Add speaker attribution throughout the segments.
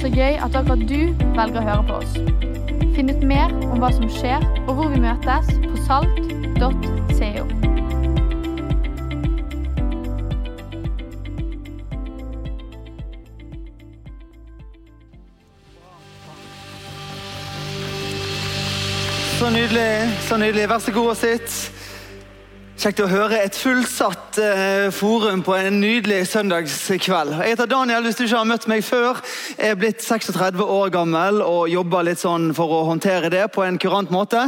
Speaker 1: Så gøy at akkurat du velger å høre på oss. Finn ut mer om hva som skjer, og hvor vi møtes på salt.co.
Speaker 2: Så nydelig. så nydelig. Vær så god og sitt. Kjekt å høre et fullsatt eh, forum på en nydelig søndagskveld. Jeg heter Daniel, hvis du ikke har møtt meg før. Jeg er blitt 36 år gammel og jobber litt sånn for å håndtere det på en kurant måte.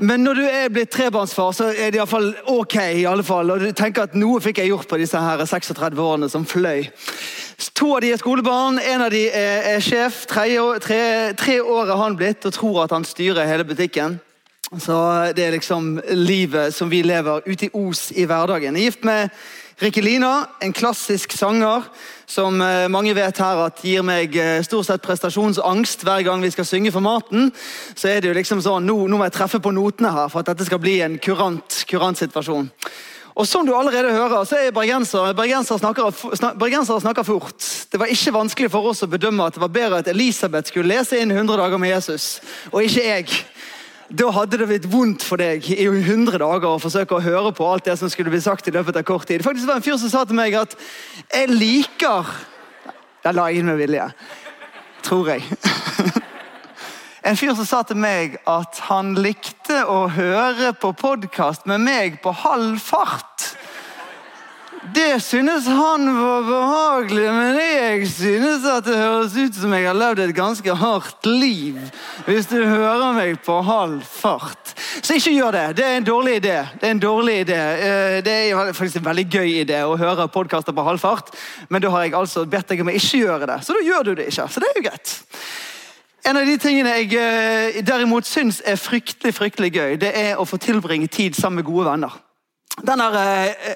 Speaker 2: Men når du er blitt trebarnsfar, så er det iallfall ok. I alle fall. Og du tenker at noe fikk jeg gjort på disse her 36 årene som fløy. To av de er skolebarn, en av de er, sjef. Tre, tre, tre år er han blitt og tror at han styrer hele butikken. Så Det er liksom livet som vi lever ute i Os i hverdagen. Jeg er gift med Rikkelina, en klassisk sanger som eh, mange vet her at gir meg eh, stort sett prestasjonsangst hver gang vi skal synge for maten. Så er det jo liksom sånn, nå, nå må jeg treffe på notene her for at dette skal bli en kurant, kurant situasjon. Og Som du allerede hører, så er bergensere bergensere snakker, bergenser snakker fort. Det var ikke vanskelig for oss å bedømme at det var bedre at Elisabeth skulle lese inn 100 dager med Jesus, og ikke jeg da hadde det blitt vondt for deg i 100 dager å forsøke å høre på alt det som skulle bli sagt i løpet av kort tid. Faktisk var det en fyr som sa til meg at 'jeg liker' Der la jeg inn med vilje. Tror jeg. En fyr som sa til meg at han likte å høre på podkast med meg på halv fart. Det synes han var behagelig, men jeg synes at det høres ut som jeg har levd et ganske hardt liv. Hvis du hører meg på halv fart. Så ikke gjør det. Det er en dårlig idé. Det er en dårlig idé. Eh, det er faktisk en veldig gøy idé å høre podkaster på halv fart, men da har jeg altså bedt deg om å ikke gjøre det. Så da gjør du det ikke. Så det er jo greit. En av de tingene jeg eh, derimot syns er fryktelig, fryktelig gøy, det er å få tilbringe tid sammen med gode venner denne,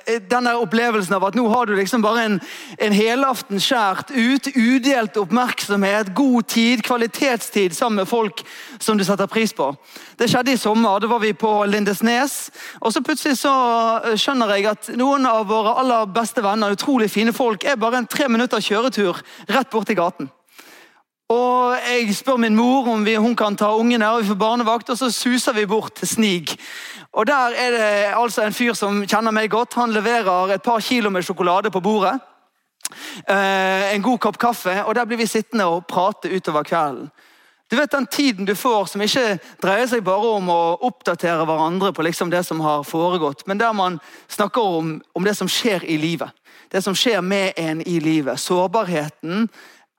Speaker 2: eh, denne, opplevelsen av at nå har du liksom bare en, en helaften skjært ut, udelt oppmerksomhet, god tid, kvalitetstid sammen med folk som du setter pris på. Det skjedde i sommer. Da var vi på Lindesnes. og så Plutselig så eh, skjønner jeg at noen av våre aller beste venner, utrolig fine folk, er bare en tre minutter kjøretur rett borti gaten. Og Jeg spør min mor om vi, hun kan ta ungene, og vi får barnevakt, og så suser vi bort til Snig. Og Der er det altså en fyr som kjenner meg godt. Han leverer et par kilo med sjokolade på bordet. Eh, en god kopp kaffe, og der blir vi sittende og prate utover kvelden. Du vet Den tiden du får som ikke dreier seg bare om å oppdatere hverandre på liksom det som har foregått, men der man snakker om, om det som skjer i livet. Det som skjer med en i livet. Sårbarheten,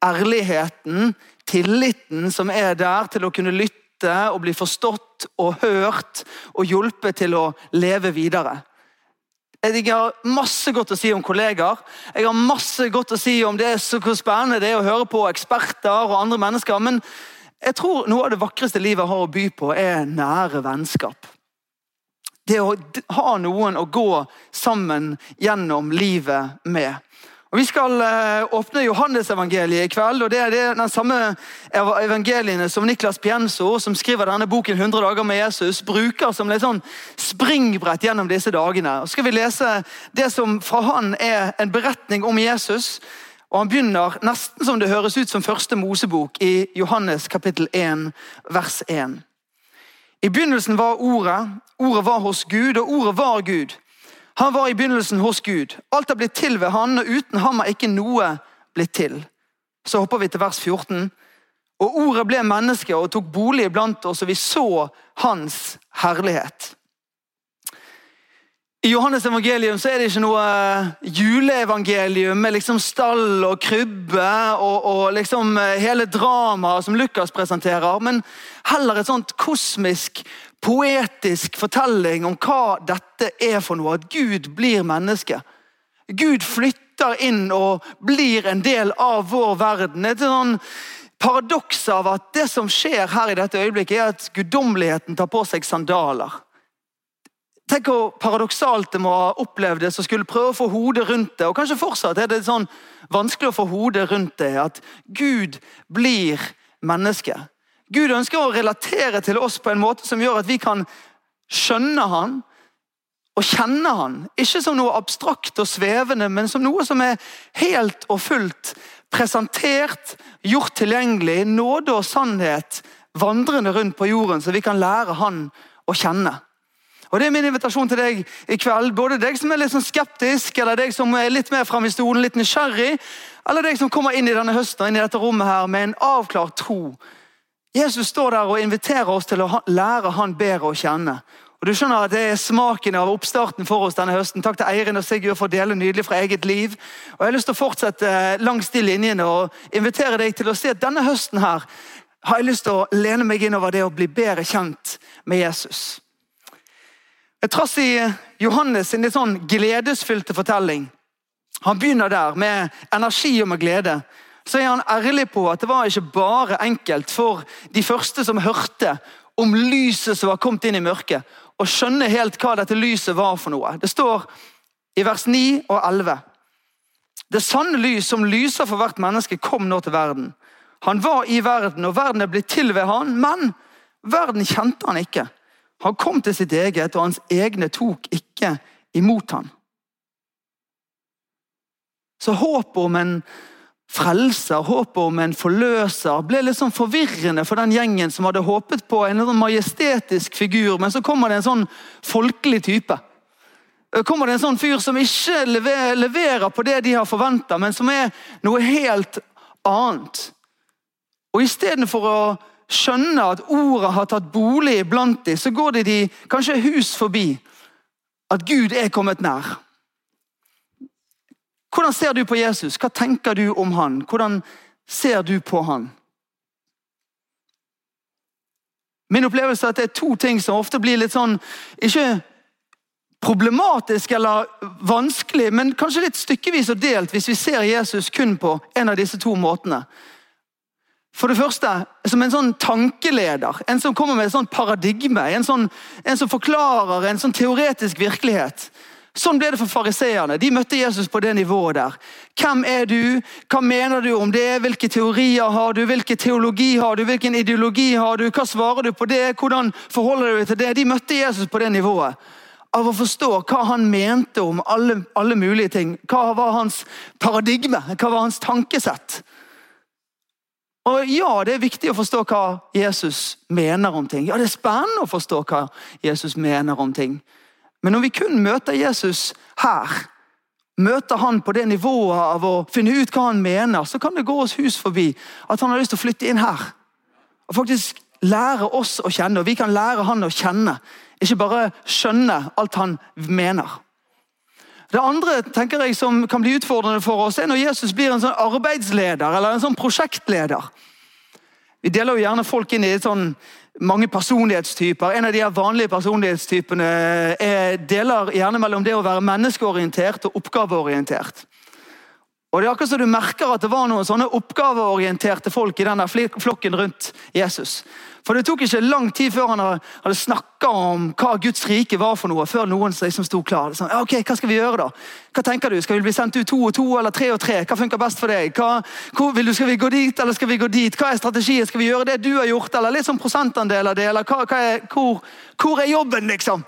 Speaker 2: ærligheten, tilliten som er der til å kunne lytte og bli forstått og hørt og hjulpet til å leve videre. Jeg har masse godt å si om kollegaer. Jeg har masse godt å si om det så hvor spennende det er å høre på eksperter og andre mennesker. Men jeg tror noe av det vakreste livet har å by på, er nære vennskap. Det å ha noen å gå sammen gjennom livet med. Og Vi skal eh, åpne Johannesevangeliet i kveld. og Det er den samme evangeliene som Niklas Pienso, som skriver denne boken 100 dager med Jesus, bruker som et sånn springbrett gjennom disse dagene. Og skal vi lese det som fra han er en beretning om Jesus. og Han begynner nesten som det høres ut som første Mosebok i Johannes kapittel 1, vers 1. I begynnelsen var Ordet, Ordet var hos Gud, og Ordet var Gud. Han var i begynnelsen hos Gud. Alt er blitt til ved han, og uten ham er ikke noe blitt til. Så hopper vi til vers 14. Og ordet ble menneske og tok bolig iblant oss, og vi så hans herlighet. I Johannes evangelium så er det ikke noe eh, juleevangelium med liksom stall og krybbe og, og liksom eh, hele dramaet som Lukas presenterer, men heller et sånt kosmisk poetisk fortelling om hva dette er for noe. At Gud blir menneske. Gud flytter inn og blir en del av vår verden. Det Et sånn paradoks av at det som skjer her i dette øyeblikket, er at guddommeligheten tar på seg sandaler. Tenk hvor paradoksalt det må ha opplevd det som skulle prøve å få hodet rundt det. Og kanskje fortsatt er det sånn vanskelig å få hodet rundt det. At Gud blir menneske. Gud ønsker å relatere til oss på en måte som gjør at vi kan skjønne han, og kjenne han. Ikke som noe abstrakt og svevende, men som noe som er helt og fullt presentert, gjort tilgjengelig, nåde og sannhet vandrende rundt på jorden, så vi kan lære han å kjenne. Og Det er min invitasjon til deg i kveld. Både deg som er litt sånn skeptisk, eller deg som er litt mer frem i stolen, litt nysgjerrig, eller deg som kommer inn i denne høsten inn i dette rommet her med en avklart tro. Jesus står der og inviterer oss til å lære han bedre å kjenne. Og du skjønner at Det er smaken av oppstarten for oss denne høsten. Takk til Eirin og Sigurd for å dele nydelig fra eget liv. Og Jeg har lyst til å fortsette langs de linjene og invitere deg til å se at denne høsten her har jeg lyst til å lene meg innover det å bli bedre kjent med Jesus. Trass i Johannes sin litt sånn gledesfylte fortelling. Han begynner der med energi og med glede. Så er han ærlig på at det var ikke bare enkelt for de første som hørte om lyset som var kommet inn i mørket, og skjønne helt hva dette lyset var for noe. Det står i vers 9 og 11. Det sanne lys som lyser for hvert menneske, kom nå til verden. Han var i verden, og verden er blitt til ved han, men verden kjente han ikke. Han kom til sitt eget, og hans egne tok ikke imot han. Så håpet om en frelser, håpet om en forløser, ble litt sånn forvirrende for den gjengen som hadde håpet på en sånn majestetisk figur, men så kommer det en sånn folkelig type. kommer det en sånn fyr som ikke leverer på det de har forventa, men som er noe helt annet. Og Istedenfor å skjønne at ordet har tatt bolig blant dem, så går de kanskje hus forbi at Gud er kommet nær. Hvordan ser du på Jesus? Hva tenker du om han? Hvordan ser du på han? Min opplevelse er at det er to ting som ofte blir litt sånn Ikke problematisk eller vanskelig, men kanskje litt stykkevis og delt hvis vi ser Jesus kun på en av disse to måtene. For det første, som en sånn tankeleder, en som kommer med et sånt paradigme. En, sånn, en som forklarer en sånn teoretisk virkelighet. Sånn ble det for fariseerne. De møtte Jesus på det nivået der. Hvem er du? Hva mener du om det? Hvilke teorier har du? Hvilken teologi har du? Hvilken ideologi har du? Hva svarer du på det? Hvordan forholder du deg til det? De møtte Jesus på det nivået. Av å forstå hva han mente om alle, alle mulige ting. Hva var hans paradigme? Hva var hans tankesett? Og Ja, det er viktig å forstå hva Jesus mener om ting. Ja, det er spennende å forstå hva Jesus mener om ting. Men når vi kun møter Jesus her, møter han på det nivået av å finne ut hva han mener, så kan det gå oss hus forbi at han har lyst til å flytte inn her. Og faktisk lære oss å kjenne, og vi kan lære han å kjenne. Ikke bare skjønne alt han mener. Det andre tenker jeg som kan bli utfordrende for oss, er når Jesus blir en sånn arbeidsleder eller en sånn prosjektleder. Vi deler jo gjerne folk inn i et sånn mange personlighetstyper. En av de vanlige personlighetstypene er, deler gjerne mellom det å være menneskeorientert og oppgaveorientert. Og det er akkurat så Du merker at det var noen sånne oppgaveorienterte folk i denne flokken rundt Jesus. For Det tok ikke lang tid før han hadde snakka om hva Guds rike var for noe, før noen liksom sto klar. Sånn, ok, Hva skal vi gjøre, da? Hva tenker du? Skal vi bli sendt ut to og to eller tre og tre? Hva funker best for deg? Hva, hvor, vil du, skal vi gå dit eller skal vi gå dit? Hva er strategien? Skal vi gjøre det du har gjort, eller litt sånn prosentandel av det? eller hva, hva er, hvor, hvor er jobben, liksom?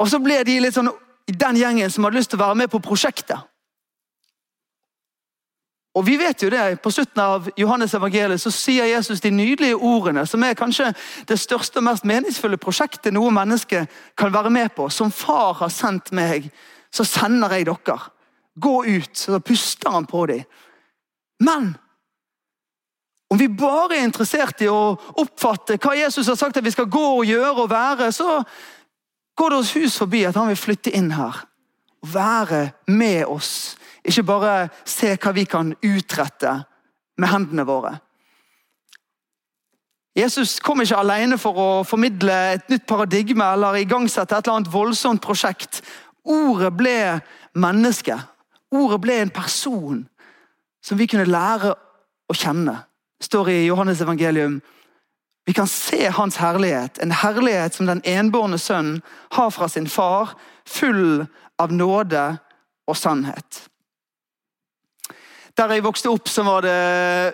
Speaker 2: Og så ble de litt sånn den gjengen som hadde lyst til å være med på prosjektet. Og vi vet jo det, På slutten av Johannes evangeliet så sier Jesus de nydelige ordene, som er kanskje det største og mest meningsfulle prosjektet noe menneske kan være med på. Som far har sendt meg, så sender jeg dere. Gå ut. Så puster han på dem. Men om vi bare er interessert i å oppfatte hva Jesus har sagt at vi skal gå og gjøre og være, så går det oss hus forbi at han vil flytte inn her. Og være med oss ikke bare se hva vi kan utrette med hendene våre. Jesus kom ikke alene for å formidle et nytt paradigme eller igangsette et eller annet voldsomt prosjekt. Ordet ble menneske. Ordet ble en person som vi kunne lære å kjenne. Det står i Johannes evangelium. Vi kan se hans herlighet, en herlighet som den enbårne sønnen har fra sin far, full av nåde og sannhet. Der jeg vokste opp, så var det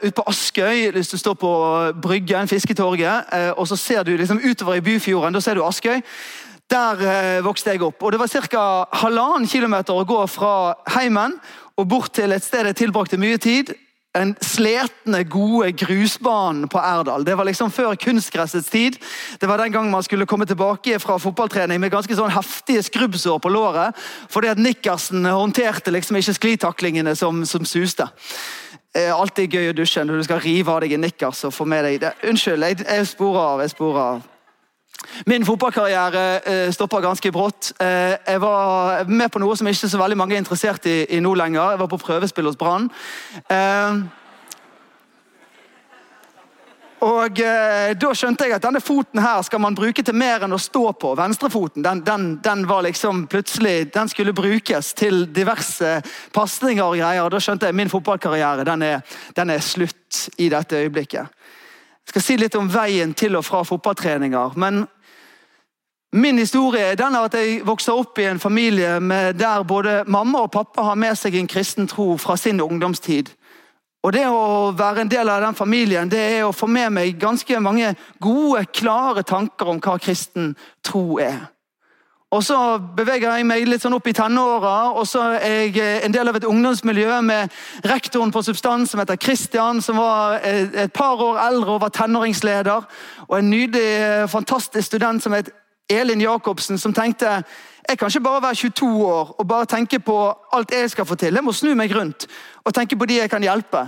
Speaker 2: ute på Askøy. Hvis du står på Bryggen, Fisketorget, eh, og så ser du liksom utover i Byfjorden, da ser du Askøy. Der eh, vokste jeg opp. og Det var ca. halvannen kilometer å gå fra heimen og bort til et sted jeg tilbrakte mye tid. En sletne, gode grusbanen på Erdal. Det var liksom før kunstgressets tid. Det var den gang man skulle komme tilbake fra fotballtrening med ganske sånn heftige skrubbsår på låret. Fordi at nikkersen håndterte liksom ikke sklitaklingene som, som suste. Eh, alltid gøy å dusje når du skal rive av deg en nikkers og få med deg det. Unnskyld, jeg, jeg sporer av. jeg sporer av. Min fotballkarriere eh, stoppa ganske brått. Eh, jeg var med på noe som ikke så veldig mange er interessert i, i nå lenger. Jeg var på prøvespill hos Brann. Eh, og eh, Da skjønte jeg at denne foten her skal man bruke til mer enn å stå på. Venstrefoten den, den, den var liksom plutselig, den skulle brukes til diverse pasninger og greier. Da skjønte jeg at min fotballkarriere den er, den er slutt i dette øyeblikket. Jeg skal si litt om veien til og fra fotballtreninger. men Min historie er at jeg vokste opp i en familie der både mamma og pappa har med seg en kristen tro fra sin ungdomstid. Og Det å være en del av den familien det er å få med meg ganske mange gode, klare tanker om hva kristen tro er. Og Så beveger jeg meg litt sånn opp i tenåra, og så er jeg en del av et ungdomsmiljø med rektoren på Substans som heter Christian, som var et par år eldre og var tenåringsleder. Og en nydelig, fantastisk student som het Elin Jacobsen, som tenkte jeg kan ikke bare være 22 år og bare tenke på alt jeg skal få til. Jeg må snu meg rundt og tenke på de jeg kan hjelpe.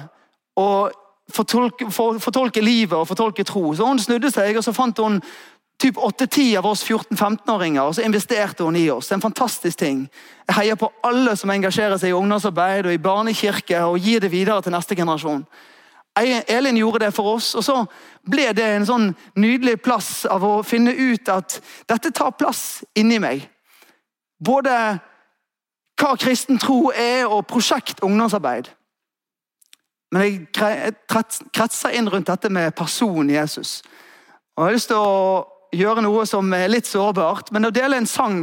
Speaker 2: Og fortolke, for, fortolke livet og fortolke tro. Så Hun snudde seg og så fant hun typ 8-10 av oss 14-15-åringer, og så investerte hun i oss. En fantastisk ting. Jeg heier på alle som engasjerer seg i ungdomsarbeid og i barnekirke, og gir det videre til neste generasjon. Elin gjorde det for oss, og så ble det en sånn nydelig plass av å finne ut at dette tar plass inni meg. Både hva kristen tro er, og prosjekt ungdomsarbeid. Men jeg kretser inn rundt dette med personen Jesus. Og Jeg har lyst til å gjøre noe som er litt sårbart, men å dele en sang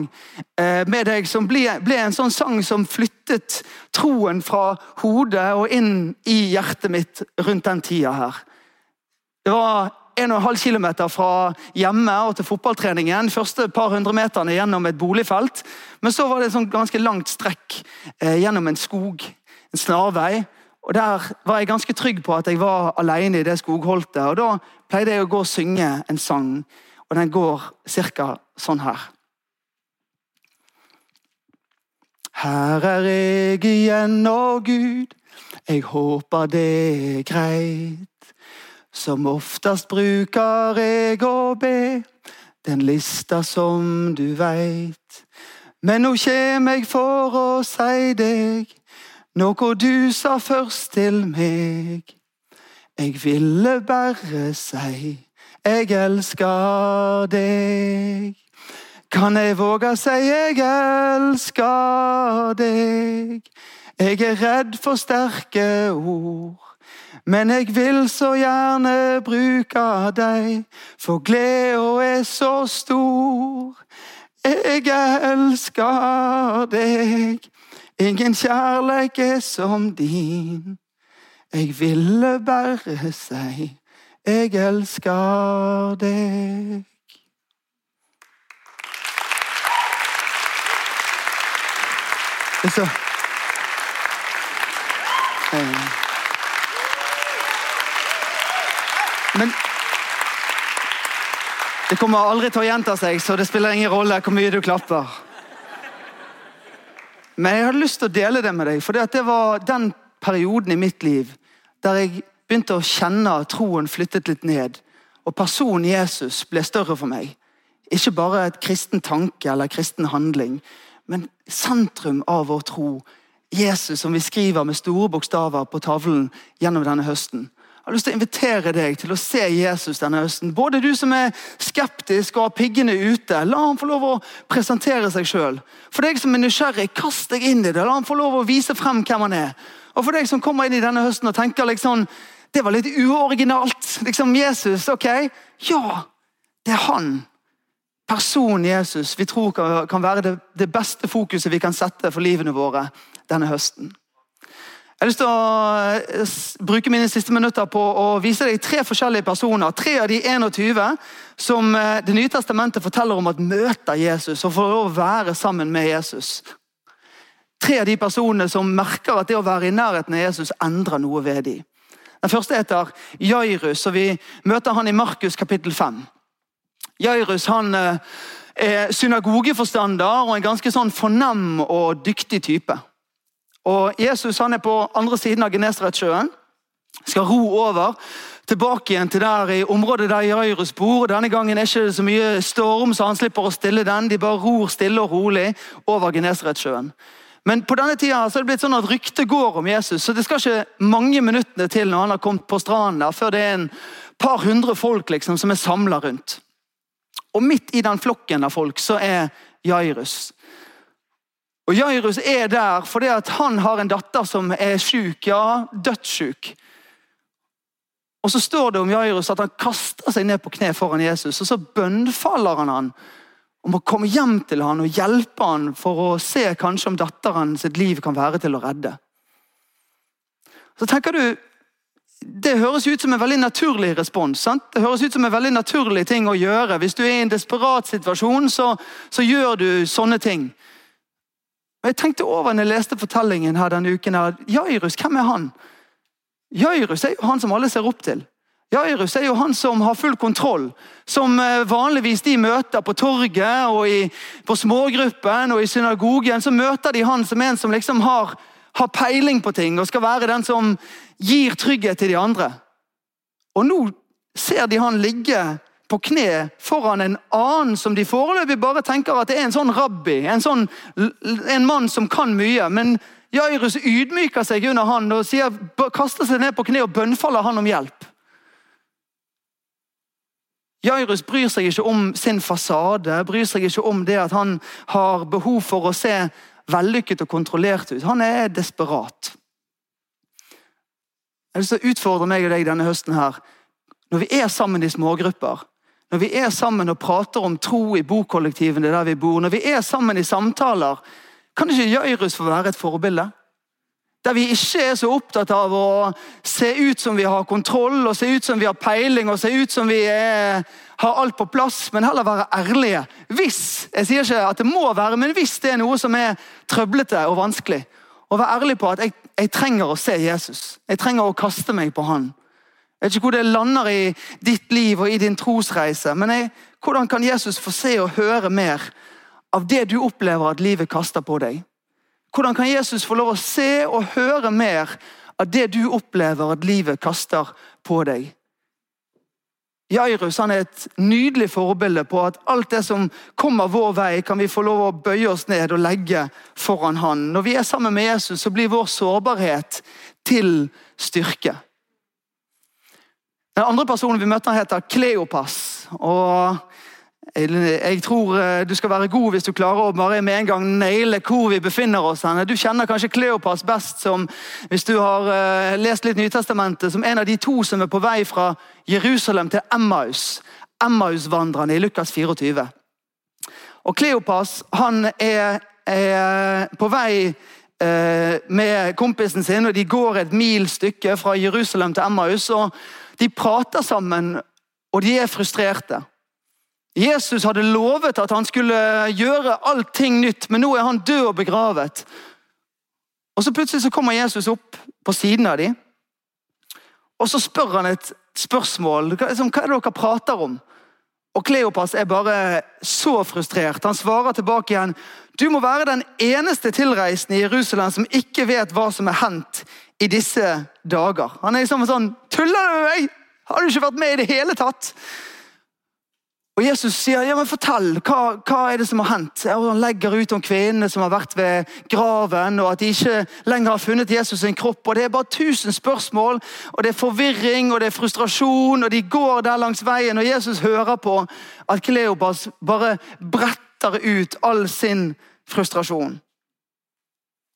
Speaker 2: eh, med deg som ble, ble, en sånn sang som flyttet troen fra hodet og inn i hjertet mitt rundt den tida her. Det var en og en halv kilometer fra hjemme og til fotballtreningen. første par hundre meterne gjennom et boligfelt. Men så var det et sånn ganske langt strekk eh, gjennom en skog, en snarvei. Og Der var jeg ganske trygg på at jeg var alene i det skogholtet. og Da pleide jeg å gå og synge en sang og den går ca. sånn her. Her er jeg igjen, å Gud, jeg håper det er greit. Som oftest bruker jeg å be, den lista som du veit. Men nå kjem jeg for å si deg noe du sa først til meg. Jeg ville bare si jeg elsker deg. Kan jeg våge å si jeg elsker deg? Jeg er redd for sterke ord. Men jeg vil så gjerne bruke deg, for gleda er så stor. Jeg elsker deg, ingen kjærleik er som din. Jeg ville bare si jeg elsker deg. Så. Men det kommer aldri til å gjenta seg, så det spiller ingen rolle hvor mye du klapper. Men jeg hadde lyst til å dele det med deg, for det var den perioden i mitt liv der jeg begynte å kjenne at troen flyttet litt ned. Og personen Jesus ble større for meg. Ikke bare et kristen tanke eller kristen handling, men sentrum av vår tro. Jesus, som vi skriver med store bokstaver på tavlen gjennom denne høsten. Jeg har lyst til å invitere deg til å se Jesus denne høsten. Både du som er skeptisk og har piggene ute, la ham få lov å presentere seg sjøl. For deg som er nysgjerrig, kast deg inn i det. La ham få lov å vise frem hvem han er. Og for deg som kommer inn i denne høsten og tenker liksom det var litt uoriginalt. Liksom Jesus, ok? Ja, det er han. Personen Jesus vi tror kan, være det, det, beste fokuset vi kan sette for livene våre denne høsten. Jeg har lyst til å eh, bruke mine siste minutter på å vise deg tre forskjellige personer. Tre av de 21 som eh, Det nye testamentet forteller om at møter Jesus og får lov å være sammen med Jesus. Tre av de personene som merker at det å være i nærheten av Jesus endrer noe ved dem. Den første heter Jairus, og vi møter han i Markus kapittel 5. Jairus han eh, er synagogeforstander og en ganske sånn fornem og dyktig type. Og Jesus han er på andre siden av Genesaretsjøen. Skal ro over tilbake igjen til der i området der Jairus bor. Denne gangen er det ikke så mye storm, så han slipper å stille den. De bare ror stille og rolig over Genesaretsjøen. Men på denne tida så er det blitt sånn at ryktet går om Jesus, så det skal ikke mange minuttene til når han har kommet på stranden der, før det er en par hundre folk liksom, som er samla rundt. Og midt i den flokken av folk så er Jairus. Og Jairus er der fordi at han har en datter som er syk, ja, dødssjuk. Og så står det om Jairus at han kaster seg ned på kne foran Jesus, og så bønnfaller han han om å komme hjem til han og hjelpe han for å se kanskje om datteren sitt liv kan være til å redde. Så tenker du, Det høres ut som en veldig naturlig respons. sant? Det høres ut som en veldig naturlig ting å gjøre. Hvis du er i en desperat situasjon, så, så gjør du sånne ting. Men Jeg tenkte over når jeg leste fortellingen her denne uken. her, Jairus, hvem er han? Jairus er jo han som alle ser opp til. Jairus er jo han som har full kontroll. Som eh, vanligvis de møter på torget og i, på smågruppen og i synagogen. Så møter de han som en som liksom har, har peiling på ting og skal være den som gir trygghet til de andre. Og nå ser de han ligge på kne foran en annen som de foreløpig bare tenker at det er en sånn rabbi, en, sånn, en mann som kan mye. Men Jairus ydmyker seg under han og sier, kaster seg ned på kne og bønnfaller han om hjelp. Jairus bryr seg ikke om sin fasade, bryr seg ikke om det at han har behov for å se vellykket og kontrollert ut. Han er desperat. Jeg vil så utfordre meg og deg denne høsten her. Når vi er sammen i smågrupper, når vi er sammen og prater om tro i bokollektivene der vi bor, når vi er sammen i samtaler, kan ikke Jairus få være et forbilde? Der vi ikke er så opptatt av å se ut som vi har kontroll og se ut som vi har peiling og se ut som vi er, har alt på plass, men heller være ærlige. Hvis jeg sier ikke at det må være, men hvis det er noe som er trøblete og vanskelig, å være ærlig på at jeg, jeg trenger å se Jesus. Jeg trenger å kaste meg på han. Jeg vet ikke hvor det lander i ditt liv og i din trosreise, men jeg, hvordan kan Jesus få se og høre mer av det du opplever at livet kaster på deg? Hvordan kan Jesus få lov å se og høre mer av det du opplever at livet kaster på deg? Jairus han er et nydelig forbilde på at alt det som kommer vår vei, kan vi få lov å bøye oss ned og legge foran han. Når vi er sammen med Jesus, så blir vår sårbarhet til styrke. Den andre personen vi møter, heter Kleopas. og jeg tror eh, du skal være god hvis du klarer å bare med en gang naile hvor vi befinner oss. Du kjenner kanskje Kleopas best som hvis du har eh, lest litt Nytestamentet, som en av de to som er på vei fra Jerusalem til Emmaus. Emmaus-vandrerne i Lukas 24. Og Kleopas han er, er på vei eh, med kompisen sin, og de går et mil stykke fra Jerusalem til Emmaus. og de prater sammen, og de er frustrerte. Jesus hadde lovet at han skulle gjøre allting nytt, men nå er han død og begravet. Og så Plutselig så kommer Jesus opp på siden av dem, og så spør han et spørsmål. Hva, er det dere prater om? Og Kleopas er bare så frustrert. Han svarer tilbake igjen. Du må være den eneste tilreisende i Jerusalem som ikke vet hva som er hendt i disse dager. Han er liksom sånn Tuller du med meg? Har du ikke vært med i det hele tatt? Og Jesus sier ja, men fortell, hva, hva er det som har hendt? Og Han legger ut om kvinnene som har vært ved graven, og at de ikke lenger har funnet Jesus sin kropp. og Det er bare tusen spørsmål, og det er forvirring og det er frustrasjon. og De går der langs veien, og Jesus hører på at Kleopas bare bretter ut all sin frustrasjon.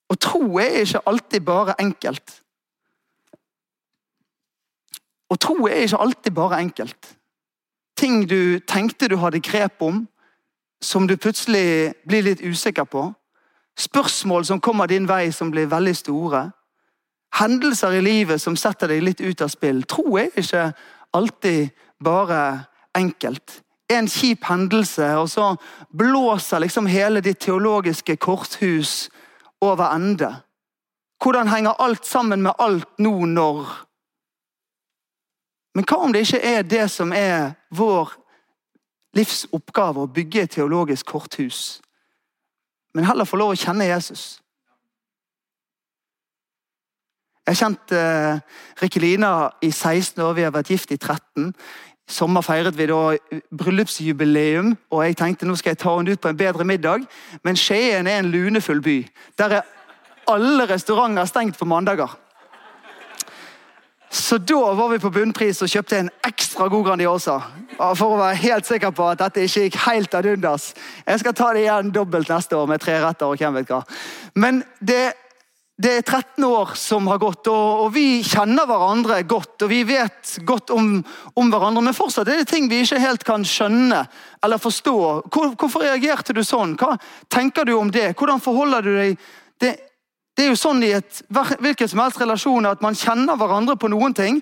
Speaker 2: Og tro er ikke alltid bare enkelt. Og tro er ikke alltid bare enkelt. Ting du tenkte du hadde grep om, som du plutselig blir litt usikker på. Spørsmål som kommer din vei som blir veldig store. hendelser i livet som setter deg litt ut av spill. Tro er ikke alltid bare enkelt. En kjip hendelse, og så blåser liksom hele ditt teologiske korthus over ende. Hvordan henger alt sammen med alt nå når? Men hva om det ikke er det som er vår livsoppgave, å bygge et teologisk korthus? Men heller få lov å kjenne Jesus. Jeg har kjent uh, Rikkelina i 16 år, vi har vært gift i 13. I sommer feiret vi da bryllupsjubileum, og jeg tenkte nå skal jeg ta henne ut på en bedre middag. Men Skien er en lunefull by. Der er alle restauranter stengt på mandager. Så da var vi på bunnpris og kjøpte en ekstra god Grandiosa. For å være helt sikker på at dette ikke gikk helt ad undas. Jeg skal ta det igjen dobbelt neste år med tre retter og hvem vet hva. Men det det er 13 år som har gått, og, og, vi kjenner hverandre godt. Og vi vet godt om, om, hverandre, men fortsatt er det ting vi ikke helt kan skjønne eller forstå. Hvor, hvorfor reagerte du sånn? Hva tenker du om det? Hvordan forholder du deg? Det, det er jo sånn i et, hvilken som helst relasjon at man kjenner hverandre på noen ting,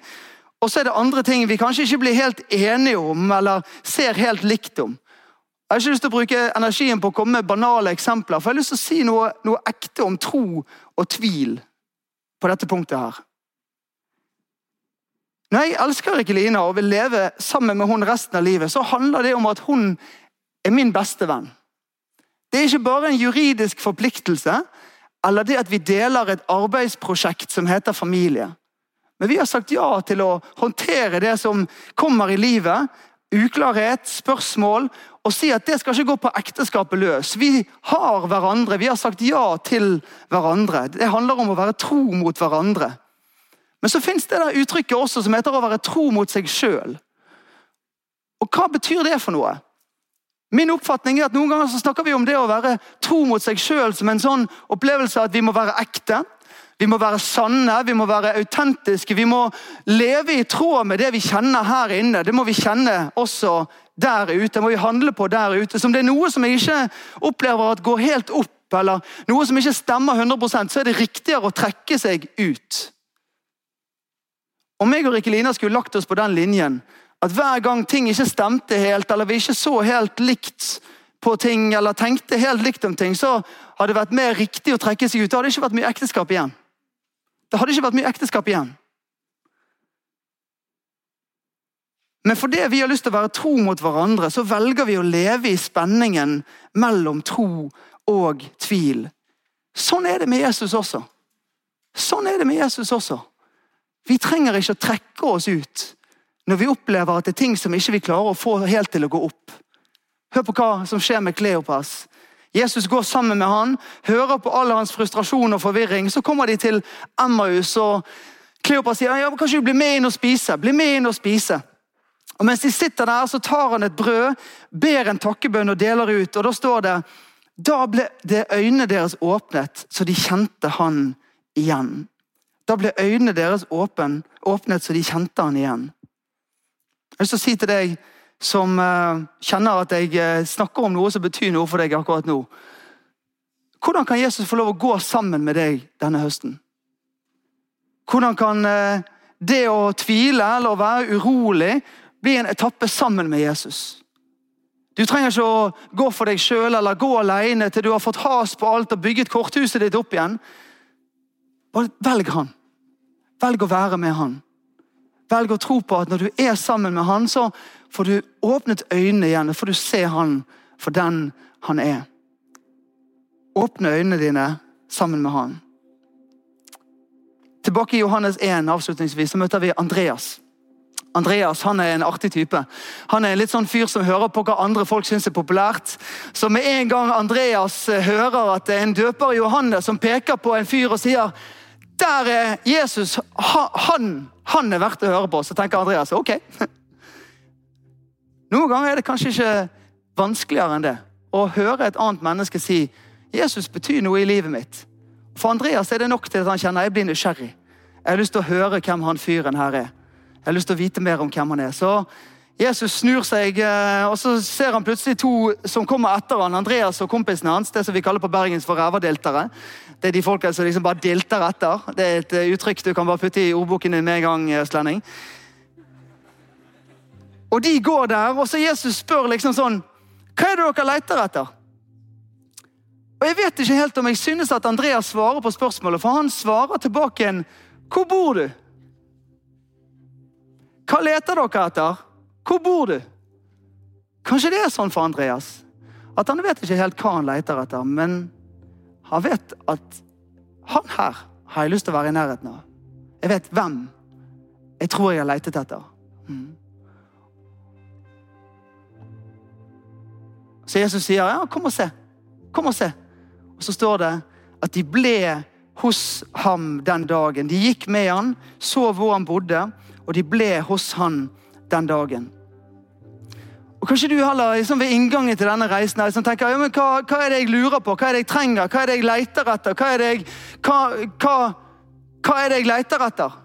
Speaker 2: og så er det andre ting vi kanskje ikke blir helt enige om eller ser helt likt om. Jeg har ikke lyst til å bruke energien på å komme med banale eksempler, for jeg har lyst til å si noe, noe ekte om tro og tvil på dette punktet her. Når jeg elsker ikke Lina og vil leve sammen med hun resten av livet, så handler det om at hun er min beste venn. Det er ikke bare en juridisk forpliktelse eller det at vi deler et arbeidsprosjekt som heter familie. Men vi har sagt ja til å håndtere det som kommer i livet, uklarhet, spørsmål, og si at det skal ikke gå på ekteskapet løs. Vi har hverandre, vi har sagt ja til hverandre. Det handler om å være tro mot hverandre. Men så fins det der uttrykket også som heter å være tro mot seg sjøl. Og hva betyr det for noe? Min oppfatning er at Noen ganger så snakker vi om det å være tro mot seg sjøl som en sånn opplevelse at vi må være ekte. Vi må være sanne, vi må være autentiske. Vi må leve i tråd med det vi kjenner her inne. Det må vi kjenne også der ute. Det må vi handle på der ute. Som det er noe som jeg ikke opplever at går helt opp, eller noe som ikke stemmer 100% så er det riktigere å trekke seg ut. Om jeg og Rikkelina skulle lagt oss på den linjen at hver gang ting ikke stemte helt, eller vi ikke så helt likt på ting, eller tenkte helt likt om ting, så hadde det vært mer riktig å trekke seg ut. Det hadde ikke vært mye ekteskap igjen. Det hadde ikke vært mye ekteskap igjen. Men fordi vi har lyst til å være tro mot hverandre, så velger vi å leve i spenningen mellom tro og tvil. Sånn er det med Jesus også. Sånn er det med Jesus også. Vi trenger ikke å trekke oss ut når vi opplever at det er ting som ikke vi klarer å få helt til å gå opp. Hør på hva som skjer med Kleopas. Jesus går sammen med han, hører på all hans frustrasjon og forvirring. Så kommer de til Emmaus, og Kleopas sier ja, kanskje du blir med inn og spise. Bli med inn og spise. Og Mens de sitter der, så tar han et brød, ber en takkebønn og deler ut. og Da står det da ble det øynene deres åpnet, så de kjente han igjen. Da ble øynene deres åpen, åpnet, så de kjente han igjen. Jeg har lyst til å si til deg som uh, kjenner at jeg uh, snakker om noe som betyr noe for deg akkurat nå. Hvordan kan Jesus få lov å gå sammen med deg denne høsten? Hvordan kan uh, det å tvile eller å være urolig bli en etappe sammen med Jesus? Du trenger ikke å gå for deg sjøl eller gå alene til du har fått has på alt og bygget korthuset ditt opp igjen. Bare velg han. Velg å være med han. Velg å tro på at når du er sammen med han, så får du åpnet øynene igjen, og får du se han for den han er. Åpne øynene dine sammen med han. Tilbake i Johannes 1 avslutningsvis, så møter vi Andreas. Andreas han er en artig type. Han er en litt sånn fyr som hører på hva andre folk syns er populært. Så med en gang Andreas hører at det er en døper Johannes som peker på en fyr og sier der er Jesus, han, han er verdt å høre på, så tenker Andreas ok. Noen ganger er det kanskje ikke vanskeligere enn det å høre et annet menneske si Jesus betyr noe i livet mitt. For Andreas er det nok til at han kjenner jeg blir nysgjerrig. Jeg har lyst til å høre hvem han fyren her er. Jeg har lyst til å vite mer om hvem han er. Så Jesus snur seg, eh, og så ser han plutselig to som kommer etter han, Andreas og kompisen hans. det som vi kaller på Bergens for rævadiltere. Det er de folka som liksom bare dilter etter. Det er et eh, uttrykk du kan bare putte i ordboken din med en gang. østlending. Og de går der, og så Jesus spør liksom sånn Hva er det dere leter etter? Og Jeg vet ikke helt om jeg synes at Andreas svarer på spørsmålet, for han svarer tilbake igjen Hvor bor du? Hva leter dere etter? Hvor bor du? Kanskje det er sånn for Andreas at han vet ikke helt hva han leter etter, men han vet at han her har jeg lyst til å være i nærheten av. Jeg vet hvem jeg tror jeg har letet etter. Mm. Så Jesus sier, ja, kom og se. Kom og se. Og så står det at de ble hos ham den dagen. De gikk med han, så hvor han bodde, og de ble hos han den dagen. Og Kanskje du heller liksom ved inngangen til denne reisen liksom tenker ja, men hva, hva, er det jeg lurer på, hva er det jeg trenger, hva er det jeg leter etter? Hva er det jeg, hva, hva, hva er det jeg leter etter?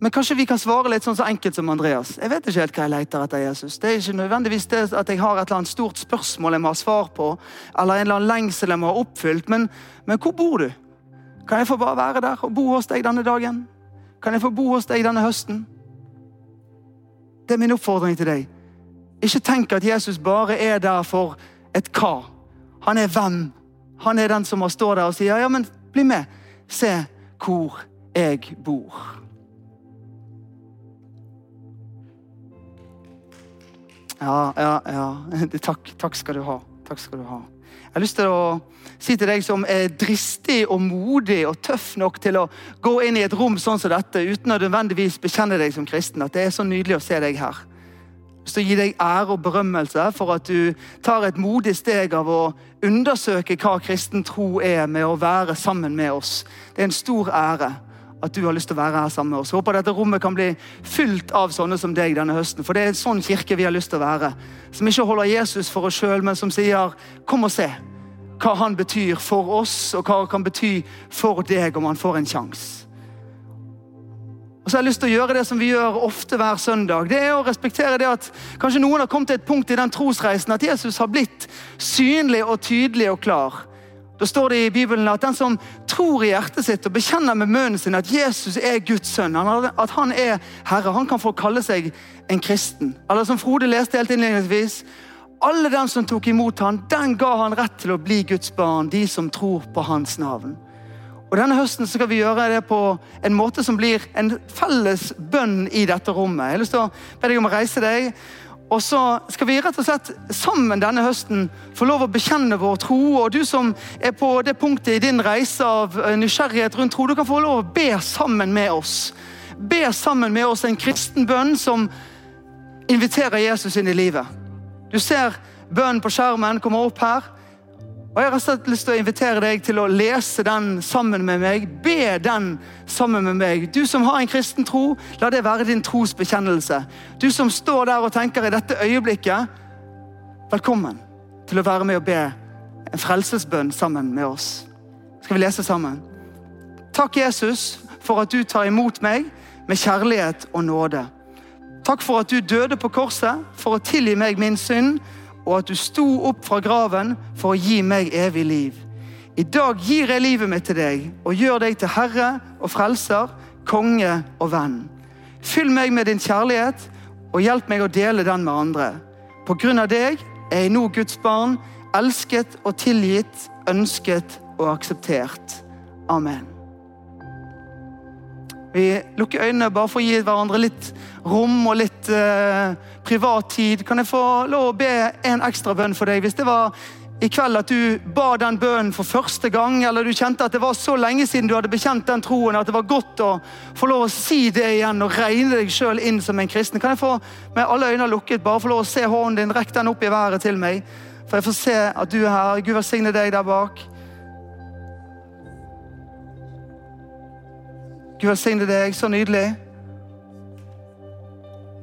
Speaker 2: Men kanskje vi kan svare litt sånn så enkelt som Andreas. Jeg vet ikke helt hva jeg leter etter Jesus. Det er ikke nødvendigvis det at jeg har et eller annet stort spørsmål jeg må ha svar på, eller en eller annen lengsel jeg må ha oppfylt, men, men hvor bor du? Kan jeg få bare være der og bo hos deg denne dagen? Kan jeg få bo hos deg denne høsten? Det er min oppfordring til deg. Ikke tenk at Jesus bare er der for et hva. Han er hvem. Han er den som må stå der og si ja, men bli med. Se hvor jeg bor. Ja, ja, ja. Takk, takk skal du ha. Takk skal du ha. Jeg har lyst til å si til deg som er dristig og modig og tøff nok til å gå inn i et rom sånn som dette uten å nødvendigvis bekjenne deg som kristen, at det er så nydelig å se deg her. Jeg har lyst til å gi deg ære og berømmelse for at du tar et modig steg av å undersøke hva kristen tro er, med å være sammen med oss. Det er en stor ære at du har lyst til å være her sammen med oss. Håper dette rommet kan bli fylt av sånne som deg denne høsten. For det er en sånn kirke vi har lyst til å være. Som ikke holder Jesus for oss sjøl, men som sier 'kom og se' hva han betyr for oss, og hva han kan bety for deg om han får en sjanse. Og så har jeg lyst til å gjøre det som vi gjør ofte hver søndag. Det er å respektere det at kanskje noen har kommet til et punkt i den trosreisen at Jesus har blitt synlig og tydelig og klar. Da står det i Bibelen at den som tror i hjertet sitt og bekjenner med munnen sin at Jesus er Guds sønn, at han er Herre, han kan få kalle seg en kristen. Eller som Frode leste helt innledningsvis alle dem som tok imot han, den ga han rett til å bli Guds barn, de som tror på hans navn. Og Denne høsten skal vi gjøre det på en måte som blir en felles bønn i dette rommet. Jeg har lyst til å be deg om å reise deg og så skal vi rett og slett sammen denne høsten få lov å bekjenne vår tro. Og du som er på det punktet i din reise av eh, nysgjerrighet rundt tro, du kan få lov å be sammen med oss. Be sammen med oss en kristen bønn som inviterer Jesus inn i livet. Du ser bønnen på skjermen komme opp her. Og Jeg har rett lyst til å invitere deg til å lese den sammen med meg. Be den sammen med meg. Du som har en kristen tro, la det være din trosbekjennelse. Du som står der og tenker i dette øyeblikket, velkommen til å være med og be en frelsesbønn sammen med oss. Skal vi lese sammen? Takk, Jesus, for at du tar imot meg med kjærlighet og nåde. Takk for at du døde på korset for å tilgi meg min synd og at du sto opp fra graven for å gi meg evig liv. I dag gir jeg livet mitt til deg og gjør deg til herre og frelser, konge og venn. Fyll meg med din kjærlighet og hjelp meg å dele den med andre. På grunn av deg er jeg nå Guds barn, elsket og tilgitt, ønsket og akseptert. Amen. Vi lukker øynene bare for å gi hverandre litt rom og litt eh, privat tid. Kan jeg få lov å be en ekstra bønn for deg? Hvis det var i kveld at du ba den bønnen for første gang, eller du kjente at det var så lenge siden du hadde bekjent den troen at det var godt å få lov å si det igjen og regne deg sjøl inn som en kristen, kan jeg få med alle øyne lukket bare få lov å se hånden din, rekk den opp i været til meg, for jeg får se at du er her. Gud velsigne deg der bak. Gud velsigne deg. Så nydelig.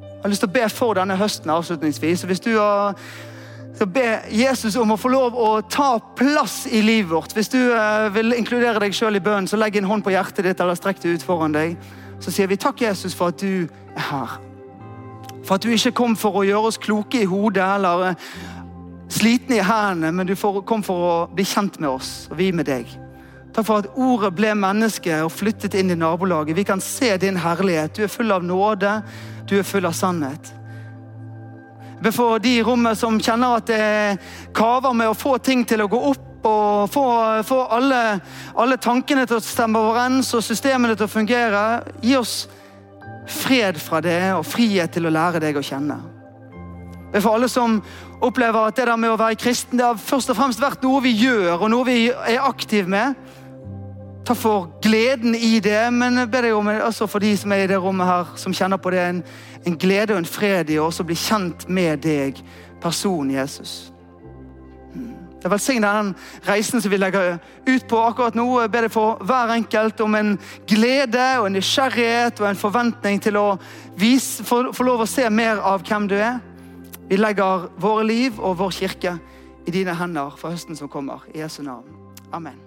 Speaker 2: Jeg har lyst til å be for denne høsten avslutningsvis. Hvis du har be Jesus om å få lov å ta plass i livet vårt. Hvis du uh, vil inkludere deg sjøl i bønnen, så legg en hånd på hjertet ditt eller strekk det ut foran deg. Så sier vi takk, Jesus, for at du er her. For at du ikke kom for å gjøre oss kloke i hodet eller uh, slitne i hendene, men du kom for å bli kjent med oss, og vi med deg. Takk for at ordet ble menneske og flyttet inn i nabolaget. Vi kan se din herlighet. Du er full av nåde, du er full av sannhet. Jeg ber for de i rommet som kjenner at det kaver med å få ting til å gå opp, og få, få alle, alle, tankene til å stemme overens og systemene til å fungere. Gi oss fred fra det og frihet til å lære deg å kjenne. Det er for alle som opplever at det der med å være kristen det har først og fremst vært noe vi gjør, og noe vi er aktiv med. Ta for gleden i det, men jeg ber deg om altså for de som er i det rommet her, som kjenner på det, en, en glede og en fred i å bli kjent med deg, personen Jesus. Jeg velsigner den reisen som vi legger ut på akkurat nå. Jeg ber deg for hver enkelt om en glede og en nysgjerrighet og en forventning til å få, lov å se mer av hvem du er. Vi legger våre liv og vår kirke i dine hender for høsten som kommer. I Jesu navn. Amen.